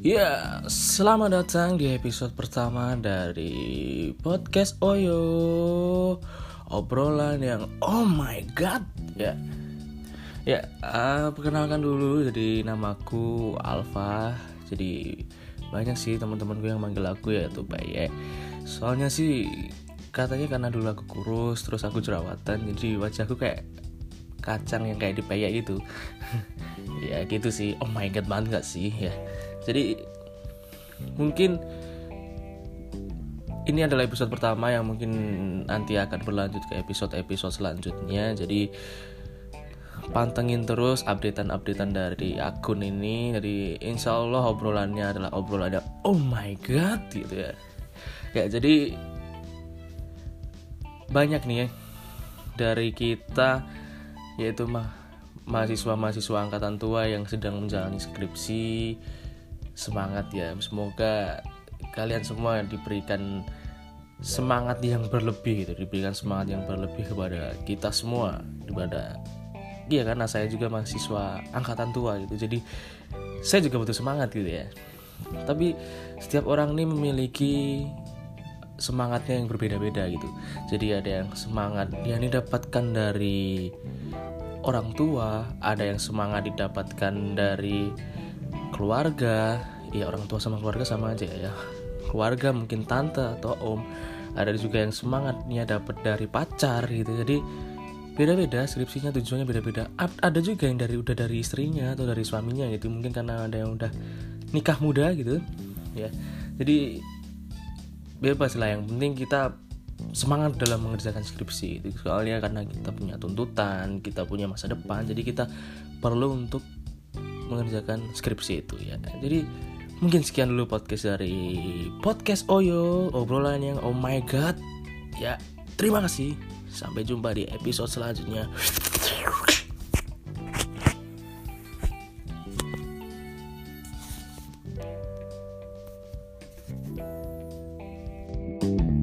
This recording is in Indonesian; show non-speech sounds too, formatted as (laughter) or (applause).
Ya, selamat datang di episode pertama dari podcast Oyo. Obrolan yang oh my god. Ya, ya uh, perkenalkan dulu jadi namaku Alfa. Jadi banyak sih teman-temanku yang manggil aku ya tuh Baye. Soalnya sih katanya karena dulu aku kurus terus aku jerawatan jadi wajahku kayak kacang yang kayak dipayak gitu. (laughs) Ya gitu sih. Oh my god banget gak sih? Ya. Jadi mungkin ini adalah episode pertama yang mungkin nanti akan berlanjut ke episode-episode selanjutnya. Jadi pantengin terus updatean-updatean dari akun ini. Jadi insya Allah obrolannya adalah obrolan ada oh my god gitu ya. Ya jadi banyak nih ya. Dari kita yaitu mah mahasiswa-mahasiswa angkatan tua yang sedang menjalani skripsi. Semangat ya semoga kalian semua diberikan semangat yang berlebih gitu diberikan semangat yang berlebih kepada kita semua daripada iya karena saya juga mahasiswa angkatan tua gitu jadi saya juga butuh semangat gitu ya. Tapi setiap orang ini memiliki semangatnya yang berbeda-beda gitu. Jadi ada yang semangat yang didapatkan dari orang tua ada yang semangat didapatkan dari keluarga. Ya orang tua sama keluarga sama aja ya. Keluarga mungkin tante atau om. Ada juga yang semangatnya dapat dari pacar gitu. Jadi beda-beda skripsinya tujuannya beda-beda. Ada juga yang dari udah dari istrinya atau dari suaminya gitu. Mungkin karena ada yang udah nikah muda gitu ya. Jadi bebas lah yang penting kita semangat dalam mengerjakan skripsi itu. Soalnya karena kita punya tuntutan kita punya masa depan jadi kita perlu untuk mengerjakan skripsi itu ya. Jadi mungkin sekian dulu podcast dari podcast Oyo obrolan yang oh my god ya. Terima kasih. Sampai jumpa di episode selanjutnya you